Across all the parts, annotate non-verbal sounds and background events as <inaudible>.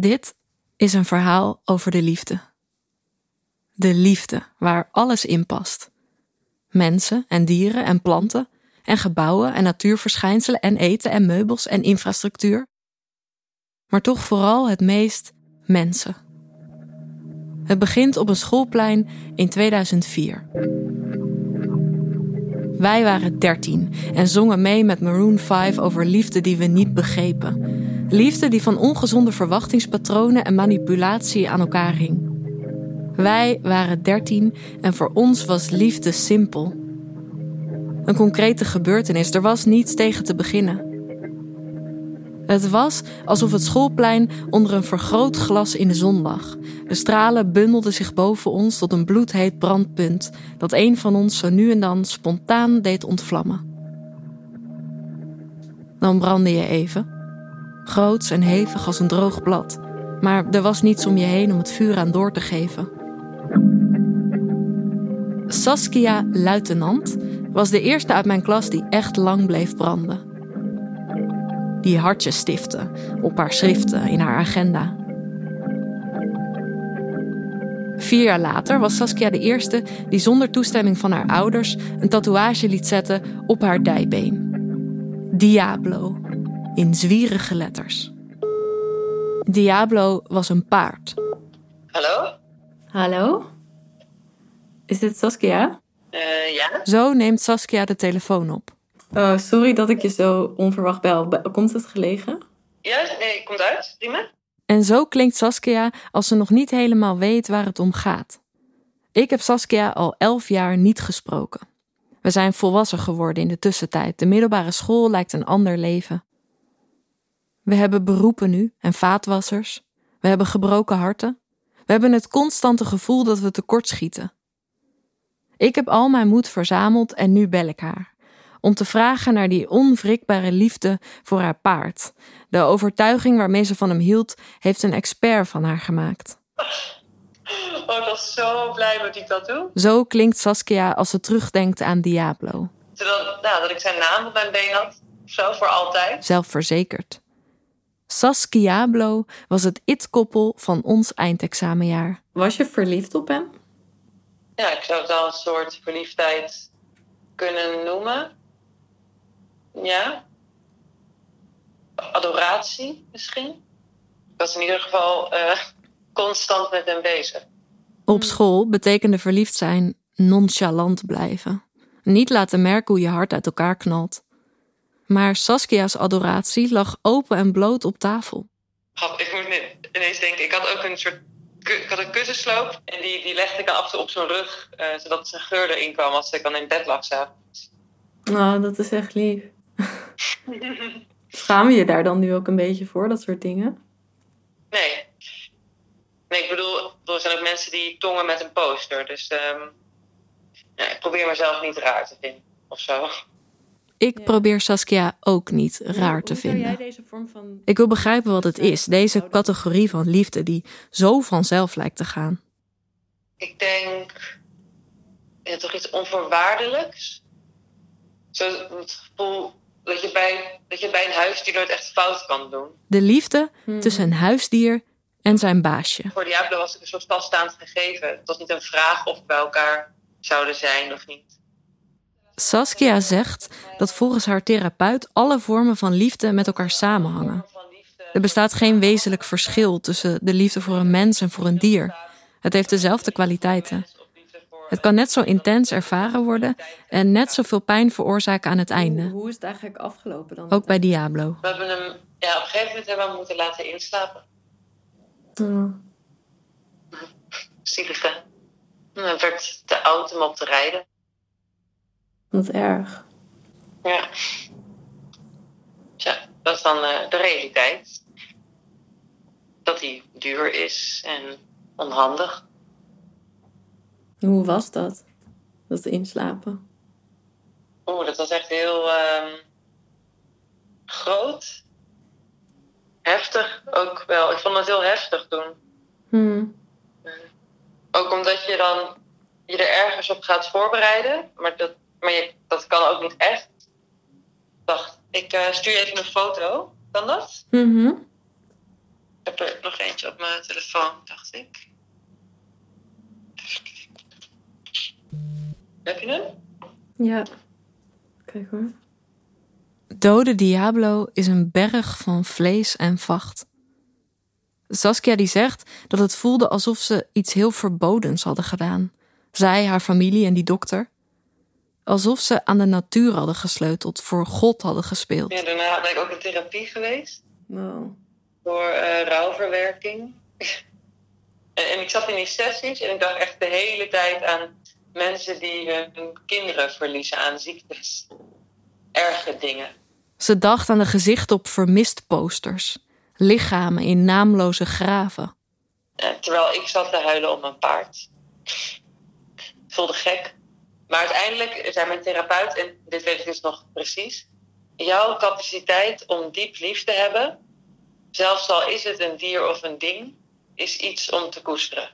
Dit is een verhaal over de liefde. De liefde waar alles in past. Mensen en dieren en planten en gebouwen en natuurverschijnselen en eten en meubels en infrastructuur. Maar toch vooral het meest mensen. Het begint op een schoolplein in 2004. Wij waren 13 en zongen mee met Maroon 5 over liefde die we niet begrepen. Liefde die van ongezonde verwachtingspatronen en manipulatie aan elkaar hing. Wij waren 13 en voor ons was liefde simpel. Een concrete gebeurtenis, er was niets tegen te beginnen. Het was alsof het schoolplein onder een vergrootglas in de zon lag. De stralen bundelden zich boven ons tot een bloedheet brandpunt dat een van ons zo nu en dan spontaan deed ontvlammen. Dan brandde je even, groots en hevig als een droog blad, maar er was niets om je heen om het vuur aan door te geven. Saskia Luitenant was de eerste uit mijn klas die echt lang bleef branden die hartjes stifte op haar schriften in haar agenda. Vier jaar later was Saskia de eerste die zonder toestemming van haar ouders een tatoeage liet zetten op haar dijbeen. Diablo, in zwierige letters. Diablo was een paard. Hallo? Hallo? Is dit Saskia? Uh, ja? Zo neemt Saskia de telefoon op. Oh, sorry dat ik je zo onverwacht bel. Komt het gelegen? Ja, nee, komt uit. Prima. En zo klinkt Saskia als ze nog niet helemaal weet waar het om gaat. Ik heb Saskia al elf jaar niet gesproken. We zijn volwassen geworden in de tussentijd. De middelbare school lijkt een ander leven. We hebben beroepen nu en vaatwassers. We hebben gebroken harten. We hebben het constante gevoel dat we tekortschieten. Ik heb al mijn moed verzameld en nu bel ik haar om te vragen naar die onwrikbare liefde voor haar paard. De overtuiging waarmee ze van hem hield, heeft een expert van haar gemaakt. Oh, ik was zo blij dat ik dat doe. Zo klinkt Saskia als ze terugdenkt aan Diablo. Terwijl, nou, dat ik zijn naam op mijn been had, zo voor altijd. Zelfverzekerd. Saskiablo was het it-koppel van ons eindexamenjaar. Was je verliefd op hem? Ja, ik zou het wel een soort verliefdheid kunnen noemen ja. Adoratie misschien. Ik was in ieder geval uh, constant met hem bezig. Op school betekende verliefd zijn nonchalant blijven. Niet laten merken hoe je hart uit elkaar knalt. Maar Saskia's adoratie lag open en bloot op tafel. ik moet ineens denken, ik had ook een soort ik had een kussensloop en die, die legde ik dan af en toe op zijn rug, uh, zodat zijn geur erin kwam als ik dan in bed lag s'avonds. Oh, dat is echt lief. Schaam je daar dan nu ook een beetje voor, dat soort dingen? Nee. Nee, ik bedoel, er zijn ook mensen die tongen met een poster. Dus um, ja, ik probeer mezelf niet raar te vinden of zo. Ik probeer Saskia ook niet raar te vinden. Deze vorm van... Ik wil begrijpen wat het is, deze categorie van liefde die zo vanzelf lijkt te gaan. Ik denk ja, toch iets onvoorwaardelijks. Zo het gevoel dat je bij, dat je bij een huisdier nooit echt fout kan doen. De liefde hmm. tussen een huisdier en zijn baasje. Voor Diablo was ik een soort vaststaand gegeven. Het was niet een vraag of we bij elkaar zouden zijn of niet. Saskia zegt dat volgens haar therapeut alle vormen van liefde met elkaar samenhangen. Er bestaat geen wezenlijk verschil tussen de liefde voor een mens en voor een dier. Het heeft dezelfde kwaliteiten. Het kan net zo intens ervaren worden en net zoveel pijn veroorzaken aan het einde. Hoe, is het eigenlijk afgelopen dan? Ook bij Diablo. We hebben hem ja, op een gegeven moment hebben we hem moeten laten inslapen. Mm. Zielige. Het werd te oud om op te rijden. Wat erg. Ja. Tja, dat is dan uh, de realiteit. Dat hij duur is en onhandig. Hoe was dat? Dat inslapen? Oeh, dat was echt heel um, groot. Heftig ook wel. Ik vond het heel heftig toen. Hmm. Ook omdat je dan je er ergens op gaat voorbereiden. Maar dat, maar je, dat kan ook niet echt. Ik dacht, ik uh, stuur je even een foto. Kan dat? Mm -hmm. Ik heb er nog nummertje op mijn telefoon, dacht ik. Heb je hem? Ja. Kijk hoor. Dode Diablo is een berg van vlees en vacht. Saskia die zegt dat het voelde alsof ze iets heel verbodens hadden gedaan. Zij, haar familie en die dokter. Alsof ze aan de natuur hadden gesleuteld, voor God hadden gespeeld. Ja, daarna ben ik ook in therapie geweest. Wow. Voor uh, rouwverwerking. en, <laughs> en ik zat in die sessies en ik dacht echt de hele tijd aan mensen die hun kinderen verliezen aan ziektes. Erge dingen. Ze dacht aan de gezichten op vermist posters, lichamen in naamloze graven. terwijl ik zat te huilen om mijn paard. Het voelde gek. Maar uiteindelijk zei mijn therapeut, en dit weet ik dus nog precies, jouw capaciteit om diep lief te hebben, zelfs al is het een dier of een ding, is iets om te koesteren.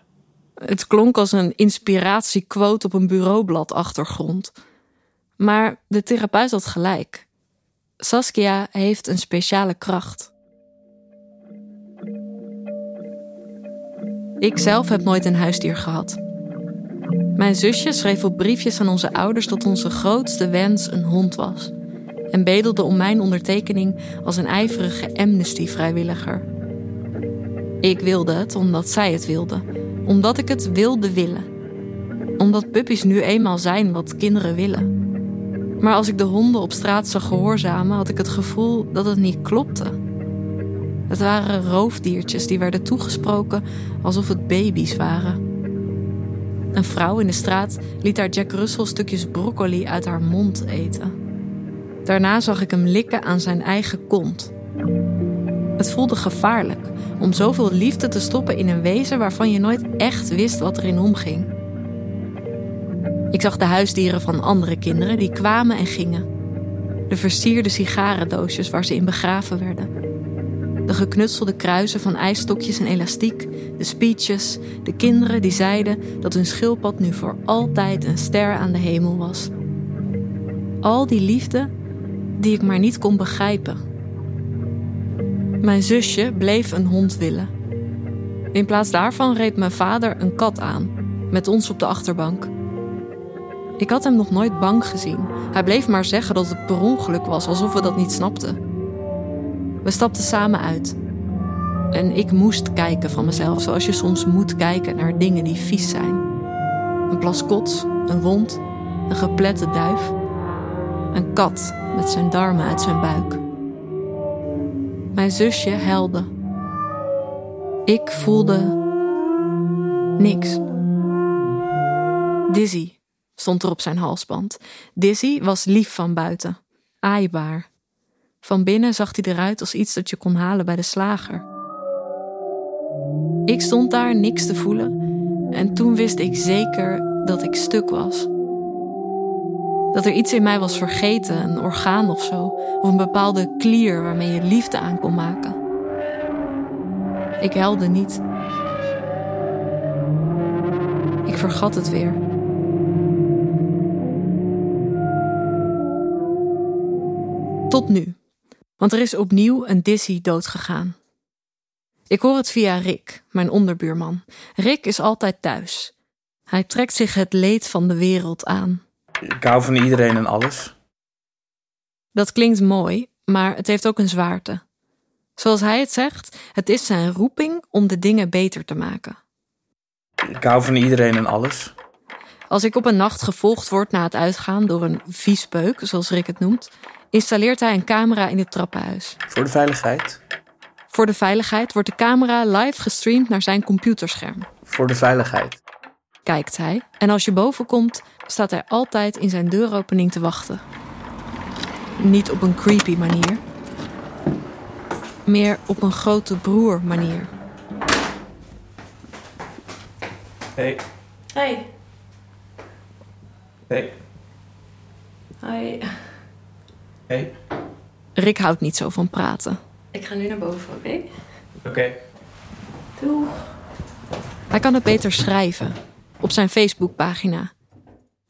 Het klonk als een inspiratiequote op een bureaublad achtergrond. Maar de therapeut had gelijk. Saskia heeft een speciale kracht. Ik zelf heb nooit een huisdier gehad. Mijn zusje schreef op briefjes aan onze ouders dat onze grootste wens een hond was. En bedelde om mijn ondertekening als een ijverige Amnesty-vrijwilliger. Ik wilde het omdat zij het wilde, omdat ik het wilde willen. Omdat puppies nu eenmaal zijn wat kinderen willen. Maar als ik de honden op straat zag gehoorzamen, had ik het gevoel dat het niet klopte. Het waren roofdiertjes die werden toegesproken alsof het baby's waren. Een vrouw in de straat liet haar Jack Russell stukjes broccoli uit haar mond eten. Daarna zag ik hem likken aan zijn eigen kont. Het voelde gevaarlijk om zoveel liefde te stoppen in een wezen waarvan je nooit echt wist wat erin omging. Ik zag de huisdieren van andere kinderen die kwamen en gingen. De versierde sigarendoosjes waar ze in begraven werden. De geknutselde kruisen van ijsstokjes en elastiek, de speeches, de kinderen die zeiden dat hun schildpad nu voor altijd een ster aan de hemel was. Al die liefde die ik maar niet kon begrijpen. Mijn zusje bleef een hond willen. In plaats daarvan reed mijn vader een kat aan, met ons op de achterbank. Ik had hem nog nooit bang gezien. Hij bleef maar zeggen dat het per ongeluk was, alsof we dat niet snapten. We stapten samen uit. En ik moest kijken van mezelf, zoals je soms moet kijken naar dingen die vies zijn. Een plas kots, een wond, een geplette duif. Een kat met zijn darmen uit zijn buik. Mijn zusje helde. Ik voelde niks. Dizzy stond er op zijn halsband. Dizzy was lief van buiten, aaibaar. Van binnen zag hij eruit als iets dat je kon halen bij de slager. Ik stond daar niks te voelen en toen wist ik zeker dat ik stuk was. Dat er iets in mij was vergeten, een orgaan of zo, of een bepaalde klier waarmee je liefde aan kon maken. Ik helde niet. Ik vergat het weer. Tot nu. Want er is opnieuw een Dizzy doodgegaan. Ik hoor het via Rick, mijn onderbuurman. Rick is altijd thuis. Hij trekt zich het leed van de wereld aan. Ik hou van iedereen en alles. Dat klinkt mooi, maar het heeft ook een zwaarte. Zoals hij het zegt, het is zijn roeping om de dingen beter te maken. Ik hou van iedereen en alles. Als ik op een nacht gevolgd word na het uitgaan door een viespeuk, zoals Rick het noemt, installeert hij een camera in het trappenhuis. Voor de veiligheid? Voor de veiligheid wordt de camera live gestreamd naar zijn computerscherm. Voor de veiligheid. Kijkt hij. En als je boven komt, staat hij altijd in zijn deuropening te wachten. Niet op een creepy manier. Meer op een grote broer manier. Hey. Hey. Hey. Hoi. Hey. Rick houdt niet zo van praten. Ik ga nu naar boven, oké? Oké. Doeg. Hij kan het beter schrijven. Op zijn Facebookpagina.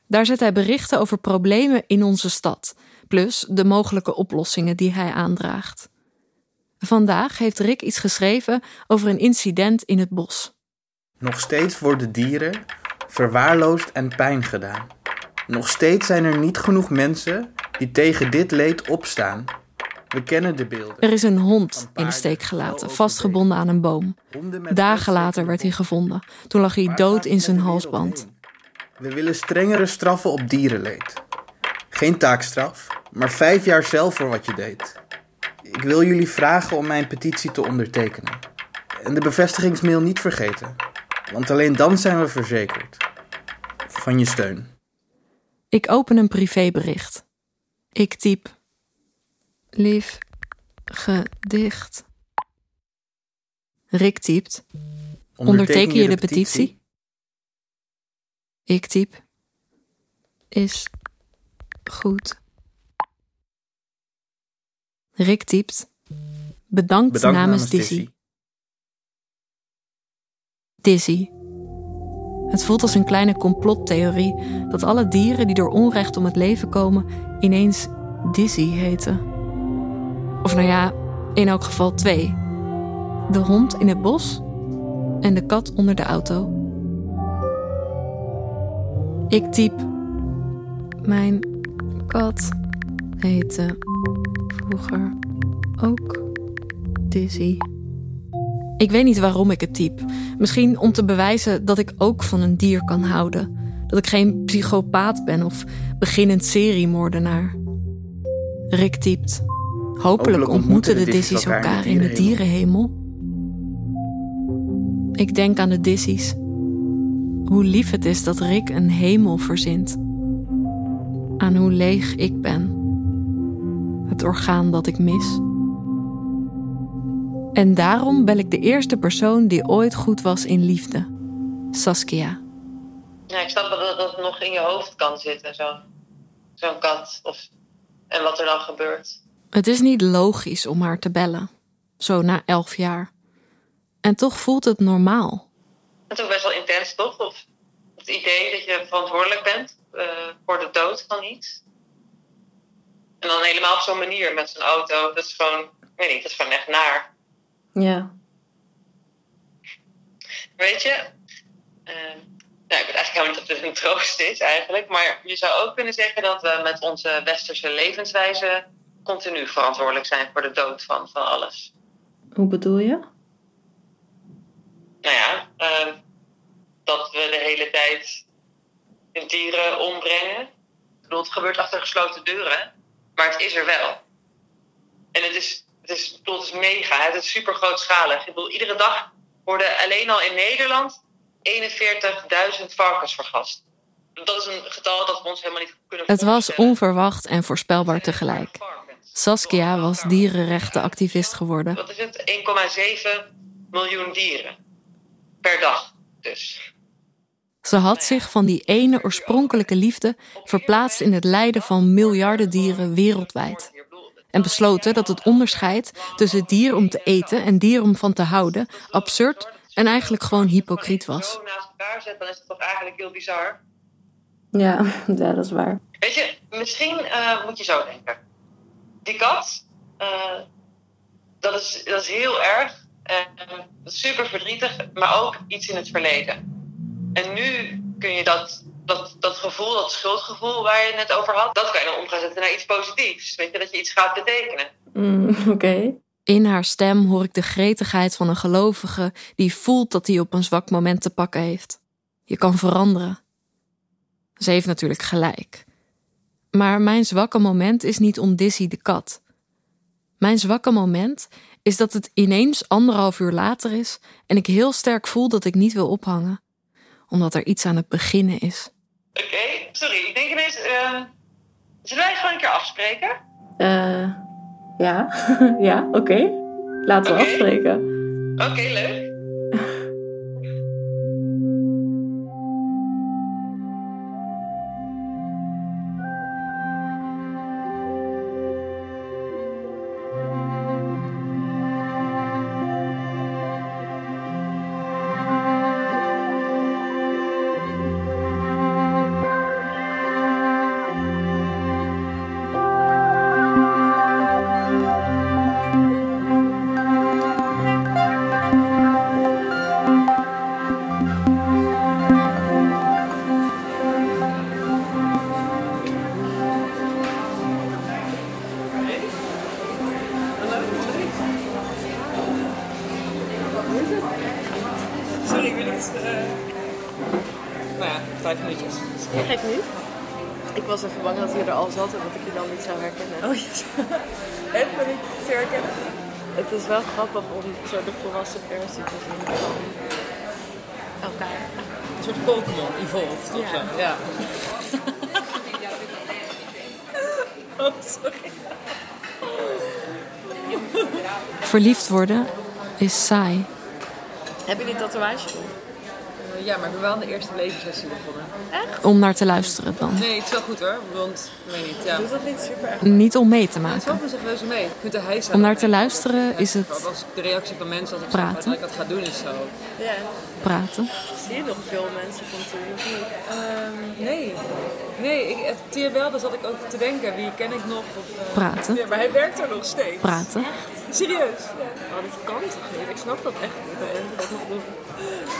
Daar zet hij berichten over problemen in onze stad. Plus de mogelijke oplossingen die hij aandraagt. Vandaag heeft Rick iets geschreven over een incident in het bos. Nog steeds worden dieren verwaarloosd en pijn gedaan. Nog steeds zijn er niet genoeg mensen die tegen dit leed opstaan. We kennen de beelden. Er is een hond in de steek gelaten, vastgebonden aan een boom. Dagen later werd hij gevonden. Toen lag hij dood in zijn halsband. We willen strengere straffen op dierenleed. Geen taakstraf, maar vijf jaar zelf voor wat je deed. Ik wil jullie vragen om mijn petitie te ondertekenen. En de bevestigingsmail niet vergeten, want alleen dan zijn we verzekerd van je steun. Ik open een privébericht. Ik typ. Lief gedicht. Rick typt. Onderteken je de petitie? Ik typ. Is goed. Rick typt. Bedankt, Bedankt namens. Dizzy. Dizzy. Het voelt als een kleine complottheorie dat alle dieren die door onrecht om het leven komen ineens Dizzy heten. Of nou ja, in elk geval twee: de hond in het bos en de kat onder de auto. Ik typ. Mijn kat heette vroeger ook Dizzy. Ik weet niet waarom ik het typ. Misschien om te bewijzen dat ik ook van een dier kan houden. Dat ik geen psychopaat ben of beginnend seriemoordenaar. Rick typt. Hopelijk ontmoeten de Dizzy's elkaar in de dierenhemel. Ik denk aan de Dizzy's. Hoe lief het is dat Rick een hemel verzint. Aan hoe leeg ik ben. Het orgaan dat ik mis. En daarom bel ik de eerste persoon die ooit goed was in liefde. Saskia. Ja, ik snap wel dat dat nog in je hoofd kan zitten, zo- zo'n kat. Of, en wat er dan gebeurt. Het is niet logisch om haar te bellen. Zo na elf jaar. En toch voelt het normaal. Het is ook best wel intens, toch? Of het idee dat je verantwoordelijk bent eh, voor de dood van iets. En dan helemaal op zo'n manier met zo'n auto. Dat is gewoon, ik weet niet, dat is gewoon echt naar. Ja. Weet je, eh, nou, ik weet eigenlijk helemaal niet of dit een troost is eigenlijk. Maar je zou ook kunnen zeggen dat we met onze westerse levenswijze continu verantwoordelijk zijn voor de dood van, van alles. Hoe bedoel je? Nou ja, eh, dat we de hele tijd dieren ombrengen. Ik bedoel, het gebeurt achter gesloten deuren, maar het is er wel. En het is, het is, bedoel, het is mega, het is super grootschalig. Ik bedoel, iedere dag worden alleen al in Nederland 41.000 varkens vergast. Dat is een getal dat we ons helemaal niet kunnen Het was onverwacht en voorspelbaar tegelijk. Saskia was dierenrechtenactivist geworden. Wat is het? 1,7 miljoen dieren. Per dag dus. Ze had zich van die ene oorspronkelijke liefde verplaatst in het lijden van miljarden dieren wereldwijd. En besloten dat het onderscheid tussen dier om te eten en dier om van te houden absurd en eigenlijk gewoon hypocriet was. Als je het zo naast elkaar zet, dan is het toch eigenlijk heel bizar. Ja, <laughs> ja, dat is waar. Weet je, misschien eh, moet je zo denken. Die kat, eh, dat, is, dat is heel erg. En dat is super verdrietig, maar ook iets in het verleden. En nu kun je dat, dat, dat gevoel, dat schuldgevoel waar je het net over had, dat kan je dan om gaan zetten naar iets positiefs. Weet je, dat je iets gaat betekenen. Mm, <laughs> Oké. In haar stem hoor ik de gretigheid van een gelovige die voelt dat hij op een zwak moment te pakken heeft. Je kan veranderen. Ze heeft natuurlijk gelijk. Maar mijn zwakke moment is niet om Dizzy de kat. Mijn zwakke moment is dat het ineens anderhalf uur later is en ik heel sterk voel dat ik niet wil ophangen, omdat er iets aan het beginnen is. Oké, sorry, ik denk ineens. eh zullen wij gewoon een keer afspreken? Eh, ja, <laughs> ja, oké. Laten we afspreken. Oké, leuk. Zou herkennen. Oh yes. En ben ik te herkennen? Het is wel grappig om zo de volwassen versie te zien van elkaar. Een soort Pokémon evolved of zo. Ja. <laughs> oh, sorry. Verliefd worden is saai. Heb je die tatoeage? Uh, ja, maar ik ben wel aan de eerste lezersessie begonnen. Echt? Om naar te luisteren dan. Nee, het is wel goed hoor, want ik weet niet. Ja. Doet dat niet super erg? Niet om mee te Het maken. valt me zich wel mee. Je kunt er hijsen Om naar te luisteren is Dat het was de reactie van mensen als ik Praten. zeg dat ik dat ga doen is zo. Ja. praten. Zie je nog veel mensen van toen? Ehm, nee. Nee, ik, het- zat ik ook te denken, wie ken ik nog? Of, eh, Praten. Ja, maar hij werkt er nog steeds. Praten. Serieus? Ja. Oh, dit kan toch niet? Ik snap dat echt niet. Dat.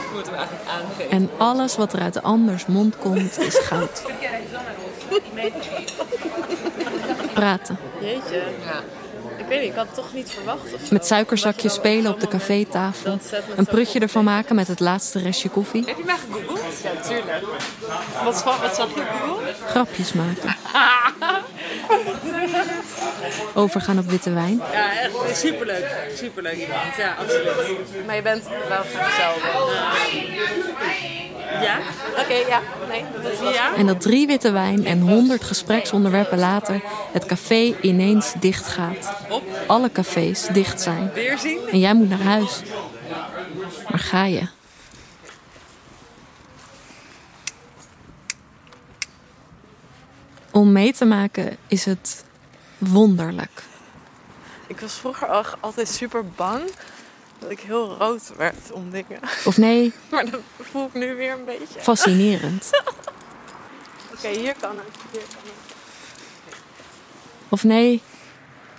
Ik moet hem eigenlijk aangeven. En alles wat er uit de anders mond komt is goud. Praten. Jeetje. Ja. Ik weet niet, ik had het toch niet verwacht of zo. Met suikerzakjes spelen op de cafétafel. Een prutje ervan maken met het laatste restje koffie. Heb je mij gegoogeld? Ja, tuurlijk. Wat, wat zag je op Google? Grapjes maken. <laughs> Overgaan op witte wijn. Ja, echt superleuk. Superleuk iemand. Ja, absoluut. Maar je bent wel vergezeld. ja? Oké, ja. Nee, dat is ja. En dat drie witte wijn en honderd gespreksonderwerpen later het café ineens dicht gaat. Alle cafés dicht zijn. Weerzien? En jij moet naar huis. Maar ga je? Om mee te maken is het wonderlijk. Ik was vroeger al, altijd super bang dat ik heel rood werd om dingen. Of nee, <laughs> Maar dat voel ik nu weer een beetje. fascinerend. <laughs> Oké, hier kan het. Hier kan het. Of nee,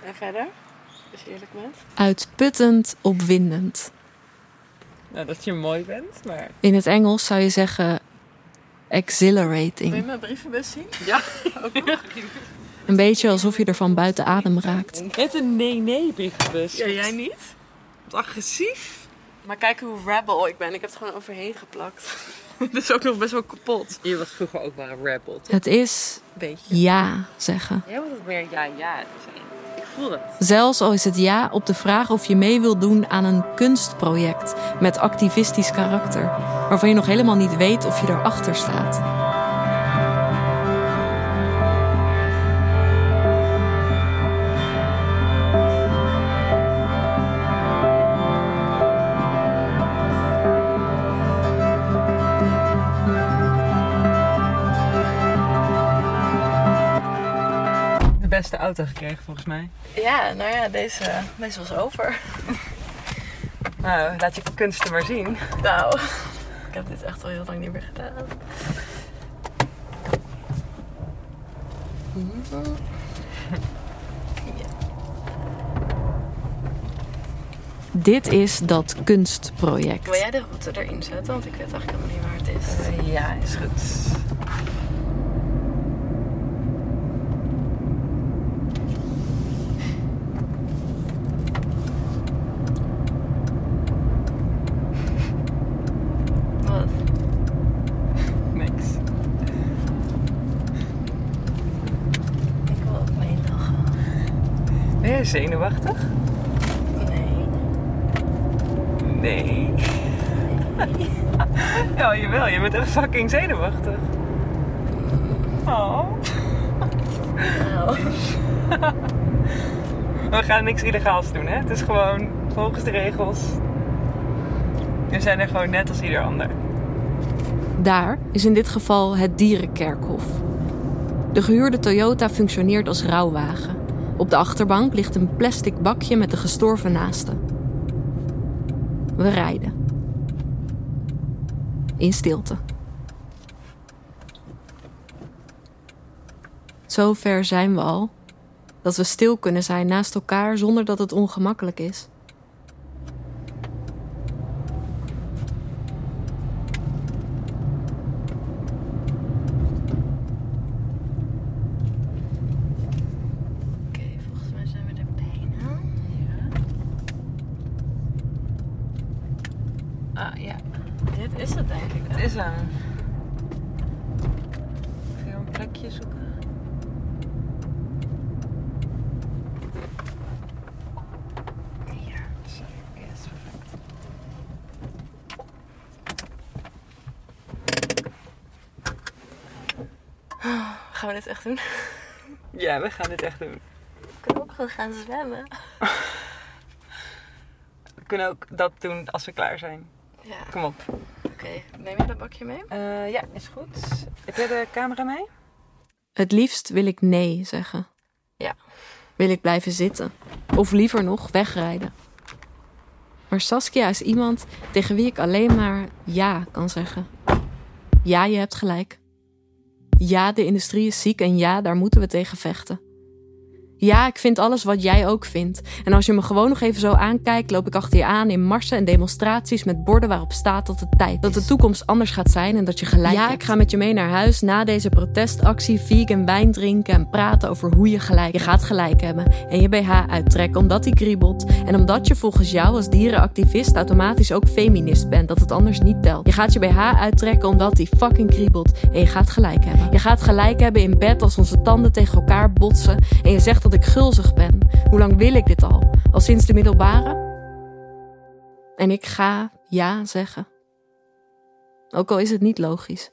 En verder? Als je eerlijk bent. uitputtend opwindend. Nou, dat je mooi bent, maar... In het Engels zou je zeggen Wil je exhilarating. mijn brievenbus zien? Ja. <laughs> Een beetje alsof je ervan buiten adem raakt. Net een nee-nee brievenbus. Ja, jij niet? Wat agressief. Maar kijk hoe rebel ik ben. Ik heb het gewoon overheen geplakt. <laughs> Dit is ook nog best wel kapot. Je was vroeger ook wel een rebel, toch? Het is Beetje. ja zeggen. Jij moet het meer ja-ja zijn. Ik voel het. Zelfs al is het ja op de vraag of je mee wilt doen aan een kunstproject met activistisch karakter, waarvan je nog helemaal niet weet of je erachter staat. Beste auto gekregen, volgens mij. Ja, nou ja, deze, deze was over. <laughs> Nou, laat je kunsten maar zien. Nou, ik heb dit echt al heel lang niet meer gedaan. Dit is dat kunstproject. Wil jij de route erin zetten? Want ik weet eigenlijk helemaal niet waar het is. Ja, is goed. Wat? Niks. Ik wil ook meelachen. Ben jij zenuwachtig? Nee. Nee. ja, <laughs> jawel. Je bent echt fucking zenuwachtig. Oh. Nou, We gaan niks illegaals doen, hè? Het is gewoon volgens de regels. We zijn er gewoon net als ieder ander. Daar is in dit geval het dierenkerkhof. De gehuurde Toyota functioneert als rouwwagen. Op de achterbank ligt een plastic bakje met de gestorven naaste. We rijden. In stilte. Zo ver zijn we al dat we stil kunnen zijn naast elkaar zonder dat het ongemakkelijk is. oké, volgens mij zijn we er bijna. Ah ja, dit is het denk ik. Het is hem. Even een plekje zoeken. Hier. Zo, yes, perfect. Gaan we dit echt doen? <laughs> Ja, we gaan dit echt doen. We kunnen ook gewoon gaan zwemmen. We kunnen ook dat doen als we klaar zijn. Ja, Kom op. oké. Neem jij dat bakje mee? Eh, ja, is goed. Heb jij de camera mee? Het liefst wil ik nee zeggen. Ja. Wil ik blijven zitten. Of liever nog wegrijden. Maar Saskia is iemand tegen wie ik alleen maar ja kan zeggen. Ja, je hebt gelijk. Ja, de industrie is ziek en ja, daar moeten we tegen vechten. Ja, ik vind alles wat jij ook vindt. En als je me gewoon nog even zo aankijkt, loop ik achter je aan in marsen en demonstraties met borden waarop staat dat het tijd is. Dat de toekomst anders gaat zijn en dat je gelijk ja, ik ga met je mee naar huis na deze protestactie, vegan wijn drinken en praten over hoe je gelijk Je gaat gelijk hebben en je BH uittrekken omdat die kriebelt. En omdat je volgens jou als dierenactivist automatisch ook feminist bent, dat het anders niet telt. Je gaat je BH uittrekken omdat die fucking kriebelt en je gaat gelijk hebben. Je gaat gelijk hebben in bed als onze tanden tegen elkaar botsen en je zegt dat ik gulzig ben. Hoe lang wil ik dit al? Al sinds de middelbare? En ik ga ja zeggen. Ook al is het niet logisch.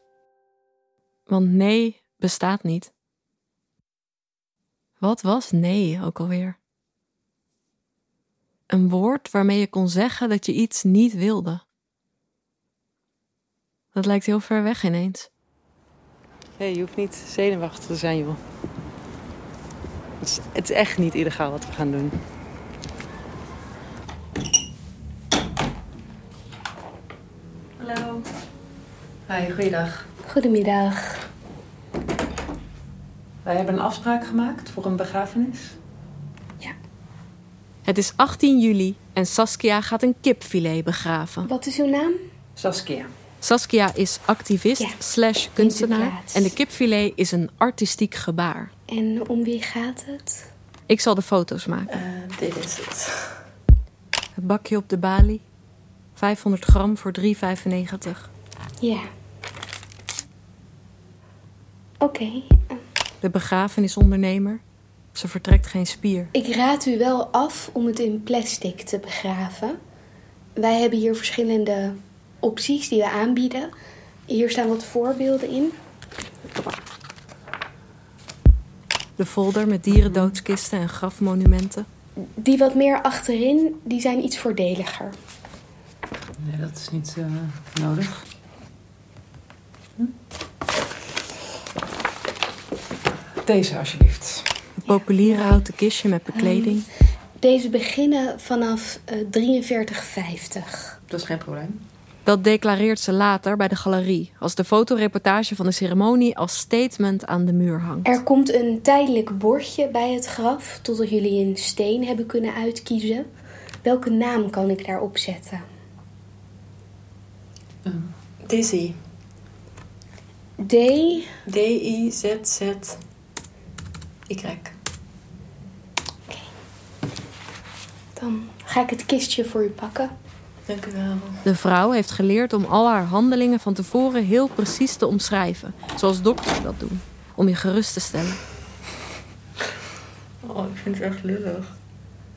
Want nee bestaat niet. Wat was nee ook alweer? Een woord waarmee je kon zeggen dat je iets niet wilde. Dat lijkt heel ver weg ineens. Hé, je hoeft niet zenuwachtig te zijn, joh. Het is, het is echt niet illegaal wat we gaan doen. Hallo. Hi, goeiedag. Goedemiddag. Wij hebben een afspraak gemaakt voor een begrafenis. Het is 18 juli en Saskia gaat een kipfilet begraven. Wat is uw naam? Saskia. Saskia is activist Ja, slash kunstenaar en de kipfilet is een artistiek gebaar. En om wie gaat het? Ik zal de foto's maken. Eh, dit is het. Het bakje op de balie. 500 gram voor 3,95. Ja. Oké. De begrafenisondernemer. Ze vertrekt geen spier. Ik raad u wel af om het in plastic te begraven. Wij hebben hier verschillende opties die we aanbieden. Hier staan wat voorbeelden in. De folder met dierendoodskisten en grafmonumenten. Die wat meer achterin, die zijn iets voordeliger. Nee, dat is niet eh, nodig. Hm? Deze alsjeblieft. Het populiere houten kistje met bekleding. Deze beginnen vanaf eh, 43,50. Dat is geen probleem. Dat declareert ze later bij de galerie. Als de fotoreportage van de ceremonie als statement aan de muur hangt. Er komt een tijdelijk bordje bij het graf totdat jullie een steen hebben kunnen uitkiezen. Welke naam kan ik daarop zetten? Dizzy. D. D-I-Z-Z-Y. Dan ga ik het kistje voor u pakken. Dank u wel. De vrouw heeft geleerd om al haar handelingen van tevoren heel precies te omschrijven. Zoals dokters dat doen. Om je gerust te stellen. Oh, ik vind het echt lullig.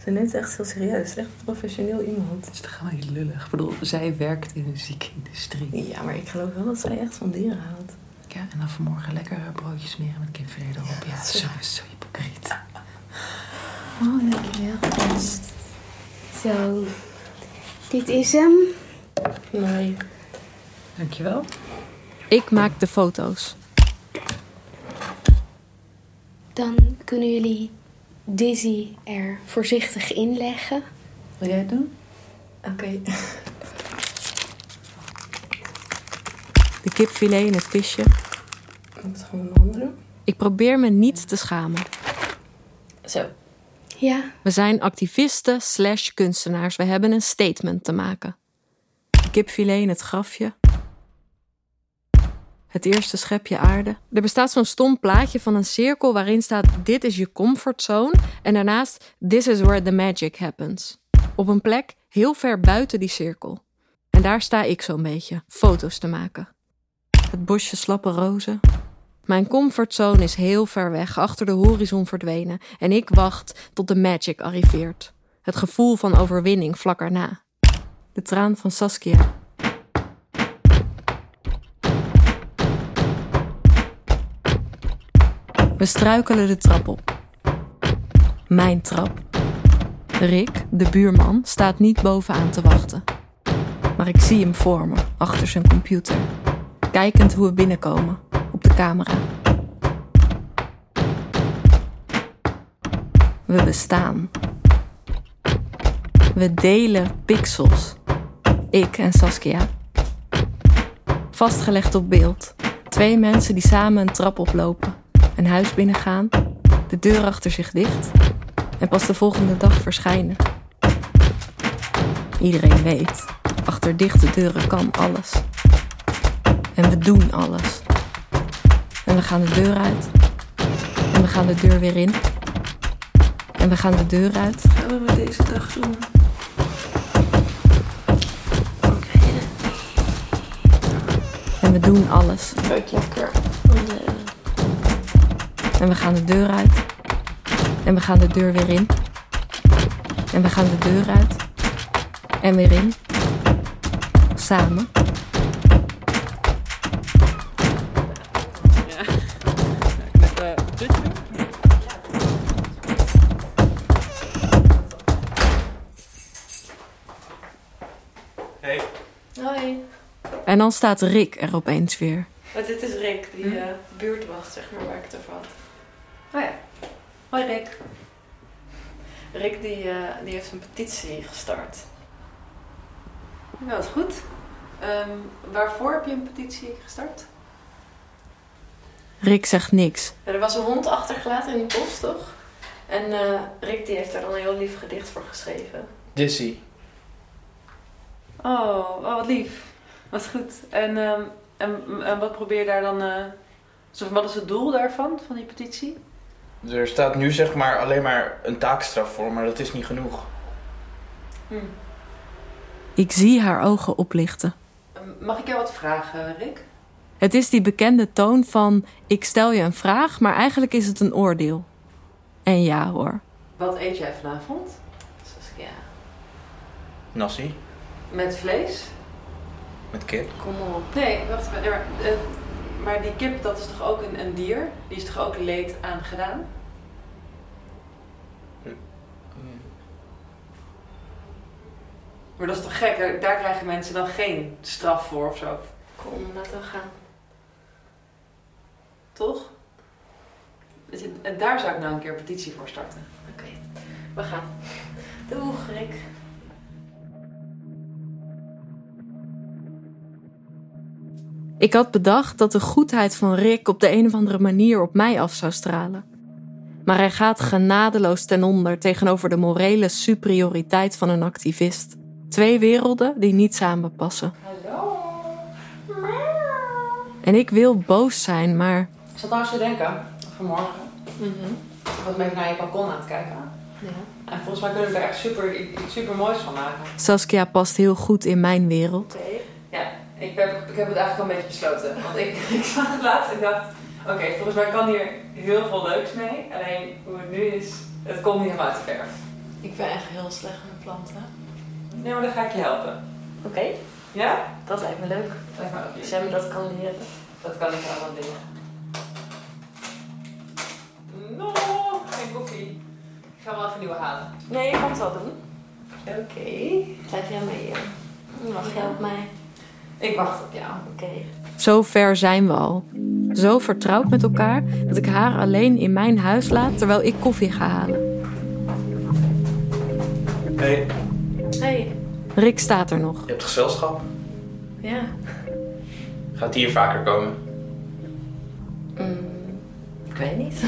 Ze neemt het echt heel serieus. Het is echt een professioneel iemand. Het is toch gewoon niet lullig. Ik bedoel, zij werkt in de ziekenindustrie. Ja, maar ik geloof wel dat zij echt van dieren houdt. Ja, en dan vanmorgen lekker broodjes smeren met kipfilet erop. Ja, zo, zo hypocriet. Oh, dankjewel. Zo. Dit is hem. Nee. Dankjewel. Ik maak de foto's. Dan kunnen jullie Dizzy er voorzichtig in leggen. Wil jij het doen? Oké. De kipfilet in het. Ik moet het gewoon handen doen. Ik probeer me niet te schamen. Zo. Ja, We zijn activisten slash kunstenaars. We hebben een statement te maken. Kipfilet in het grafje. Het eerste schepje aarde. Er bestaat zo'n stom plaatje van een cirkel waarin staat: Dit is je comfortzone. En daarnaast: This is where the magic happens. Op een plek heel ver buiten die cirkel. En daar sta ik zo'n beetje, foto's te maken. Het bosje slappe rozen. Mijn comfortzone is heel ver weg, achter de horizon verdwenen. En ik wacht tot de magic arriveert. Het gevoel van overwinning vlak erna. De traan van Saskia. We struikelen de trap op. Mijn trap. Rick, de buurman, staat niet bovenaan te wachten. Maar ik zie hem voor me, achter zijn computer. Kijkend hoe we binnenkomen, camera. We bestaan. We delen pixels. Ik en Saskia. Vastgelegd op beeld. Twee mensen die samen een trap oplopen, een huis binnengaan, de deur achter zich dicht en pas de volgende dag verschijnen. Iedereen weet, achter dichte deuren kan alles. En we doen alles. En we gaan de deur uit. En we gaan de deur weer in. En we gaan de deur uit. Gaan we met deze dag doen? En we doen alles. Ruikt lekker. En we gaan de deur uit. En we gaan de deur weer in. En we gaan de deur uit. En weer in. Samen. En dan staat Rick er opeens weer. Maar dit is Rick, die Hm? eh, buurtwacht, zeg maar, waar ik het over had. Oh ja. Hoi Rick. Rick die, eh, die heeft een petitie gestart. Dat is goed. Ehm, waarvoor heb je een petitie gestart? Rick zegt niks. Ja, er was een hond achtergelaten in het bos, toch? En eh, Rick die heeft daar dan een heel lief gedicht voor geschreven. Dizzy. Oh, oh wat lief. Wat goed. En, ehm, en, en wat probeer je daar dan... eh, zo, wat is het doel daarvan, van die petitie? Er staat nu zeg maar alleen maar een taakstraf voor, maar dat is niet genoeg. Hm. Ik zie haar ogen oplichten. Ehm, Mag ik jou wat vragen, Rick? Het is die bekende toon van ik stel je een vraag, maar eigenlijk is het een oordeel. En ja hoor. Wat eet jij vanavond? Saskia. Nassie. Met vlees? Met kip. Kom op. Nee, wacht even. Maar, eh, maar die kip, dat is toch ook een, een dier? Die is toch ook leed aangedaan? Maar dat is toch gek? Daar, daar krijgen mensen dan geen straf voor of zo. Kom, laten we gaan. Toch? En daar zou ik nou een keer een petitie voor starten. Oké, we gaan. Doeg, Rick. Ik had bedacht dat de goedheid van Rick op de een of andere manier op mij af zou stralen. Maar hij gaat genadeloos ten onder tegenover de morele superioriteit van een activist. Twee werelden die niet samenpassen. Hallo. En ik wil boos zijn, maar Ik zat trouwens te denken, vanmorgen. Ik was met naar je balkon aan het kijken. Ja. En volgens mij kunnen we er echt super, iets super moois van maken. Saskia past heel goed in mijn wereld. Ik heb, ik heb het eigenlijk al een beetje besloten. Want ik, <laughs> ik zag het laatst en ik dacht, oké, volgens mij kan hier heel veel leuks mee. Alleen hoe het nu is, het komt niet helemaal uit de verf. Ik ben echt heel slecht met planten. Nee, maar dan ga ik je helpen. Oké, Ja? dat lijkt me leuk. Lijkt me ook Als lief. jij me dat kan leren. Dat kan ik allemaal dingen. No, geen koffie. Ik ga wel even een nieuwe halen. Nee, je kan het wel doen. Oké. Blijf jij mee hier? Wacht jij op mij? Ik wacht op jou. Oké. Zo ver zijn we al. Zo vertrouwd met elkaar dat ik haar alleen in mijn huis laat terwijl ik koffie ga halen. Hey, Hey. Rick staat er nog. je hebt gezelschap. Ja. Gaat hij hier vaker komen? Mm, ik weet niet.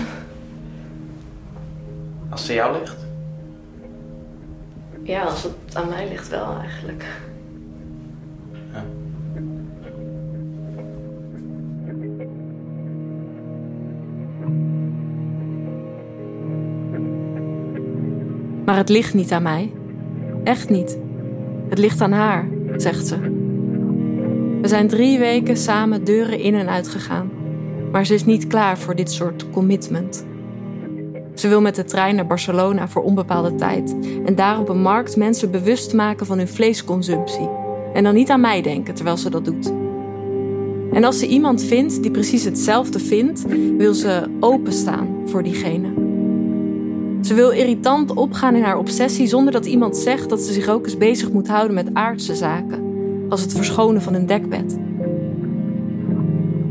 Als het aan jou ligt? Ja, als het aan mij ligt wel eigenlijk. Maar het ligt niet aan mij. Echt niet. Het ligt aan haar, zegt ze. We zijn drie weken samen deuren in en uit gegaan. Maar ze is niet klaar voor dit soort commitment. Ze wil met de trein naar Barcelona voor onbepaalde tijd en daar op een markt mensen bewust maken van hun vleesconsumptie. En dan niet aan mij denken terwijl ze dat doet. En als ze iemand vindt die precies hetzelfde vindt, wil ze openstaan voor diegene. Ze wil irritant opgaan in haar obsessie zonder dat iemand zegt dat ze zich ook eens bezig moet houden met aardse zaken, als het verschonen van een dekbed.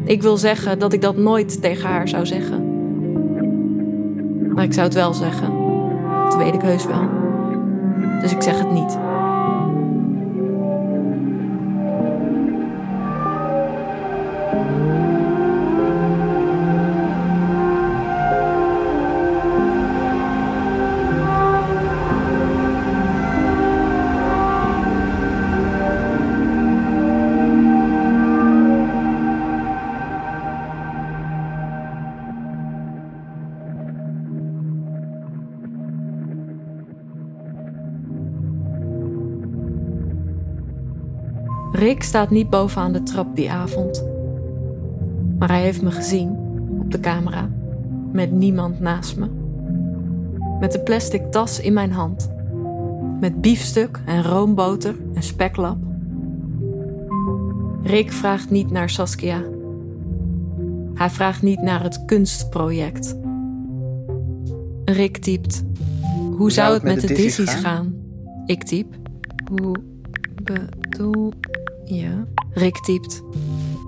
Ik wil zeggen dat ik dat nooit tegen haar zou zeggen. Maar ik zou het wel zeggen. Dat weet ik heus wel. Dus ik zeg het niet. Staat niet bovenaan de trap die avond. Maar hij heeft me gezien op de camera, met niemand naast me. Met de plastic tas in mijn hand, met biefstuk en roomboter en speklap. Rick vraagt niet naar Saskia. Hij vraagt niet naar het kunstproject. Rick typt: Hoe zou het met de Dizzy's gaan? Ik typ: Hoe bedoel ja. Rick typt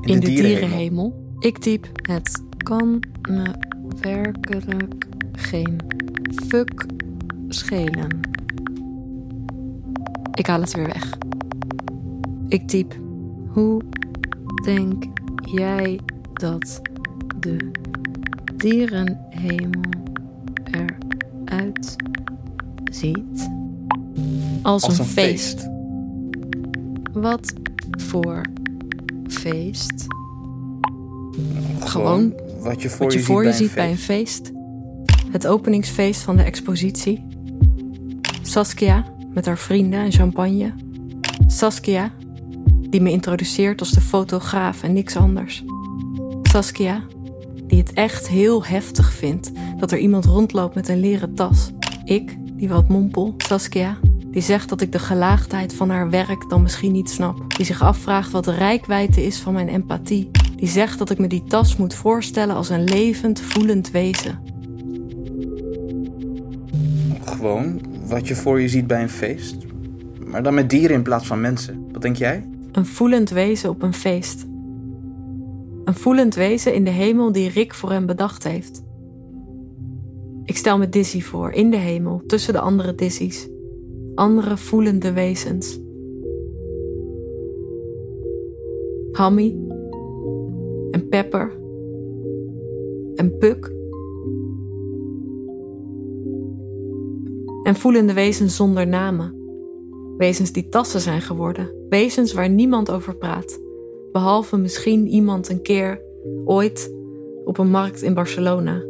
in, de, dierenhemel. Ik typ het kan me werkelijk geen fuck schelen. Ik haal het weer weg. Ik typ hoe denk jij dat de dierenhemel eruit ziet? Als, een, feest. Wat voor feest? Gewoon, wat je voor je, voor je ziet, bij, een feest. Het openingsfeest van de expositie. Saskia met haar vrienden en champagne. Saskia, die me introduceert als de fotograaf en niks anders. Saskia, die het echt heel heftig vindt dat er iemand rondloopt met een leren tas. Ik, die wat mompel. Saskia, die zegt dat ik de gelaagdheid van haar werk dan misschien niet snap. Die zich afvraagt wat de rijkwijde is van mijn empathie. Die zegt dat ik me die tas moet voorstellen als een levend, voelend wezen. Gewoon wat je voor je ziet bij een feest. Maar dan met dieren in plaats van mensen. Wat denk jij? Een voelend wezen op een feest. Een voelend wezen in de hemel die Rick voor hem bedacht heeft. Ik stel me Dizzy voor, in de hemel, tussen de andere Dizzy's andere voelende wezens. Hammy en Pepper en Puk. En voelende wezens zonder namen. Wezens die tassen zijn geworden. Wezens waar niemand over praat. Behalve misschien iemand een keer, ooit, op een markt in Barcelona.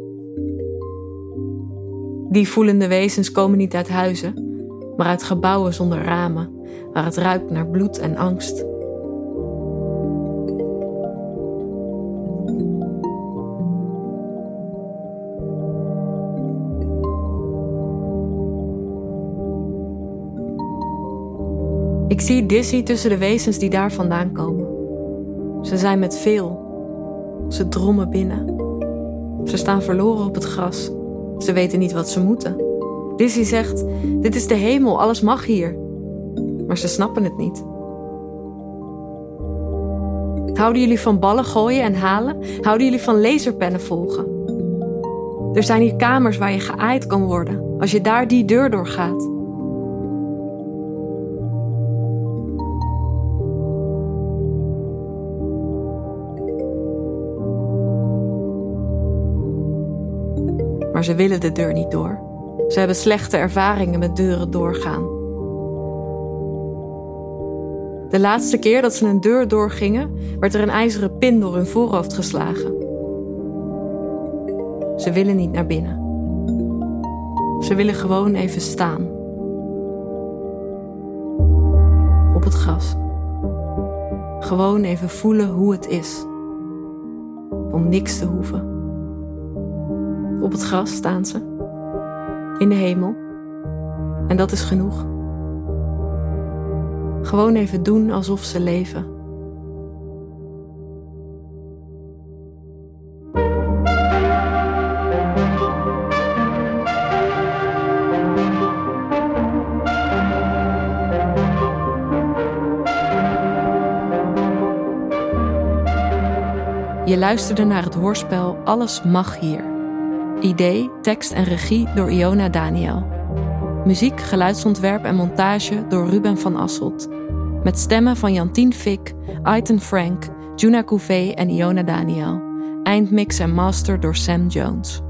Die voelende wezens komen niet uit huizen, maar uit gebouwen zonder ramen, waar het ruikt naar bloed en angst. Ik zie Dizzy tussen de wezens die daar vandaan komen. Ze zijn met veel. Ze drommen binnen. Ze staan verloren op het gras. Ze weten niet wat ze moeten. Dizzy zegt: Dit is de hemel, alles mag hier. Maar ze snappen het niet. Houden jullie van ballen gooien en halen? Houden jullie van laserpennen volgen? Er zijn hier kamers waar je geaaid kan worden als je daar die deur doorgaat. Maar ze willen de deur niet door. Ze hebben slechte ervaringen met deuren doorgaan. De laatste keer dat ze een deur doorgingen, werd er een ijzeren pin door hun voorhoofd geslagen. Ze willen niet naar binnen. Ze willen gewoon even staan. Op het gras. Gewoon even voelen hoe het is. Om niks te hoeven. Op het gras staan ze. In de hemel. En dat is genoeg. Gewoon even doen alsof ze leven. Je luisterde naar het hoorspel Alles mag hier. Idee, tekst en regie door Iona Daniel. Muziek, geluidsontwerp en montage door Ruben van Asselt. Met stemmen van Jantien Fik, Aiton Frank, Juna Couvé en Iona Daniel. Eindmix en master door Sam Jones.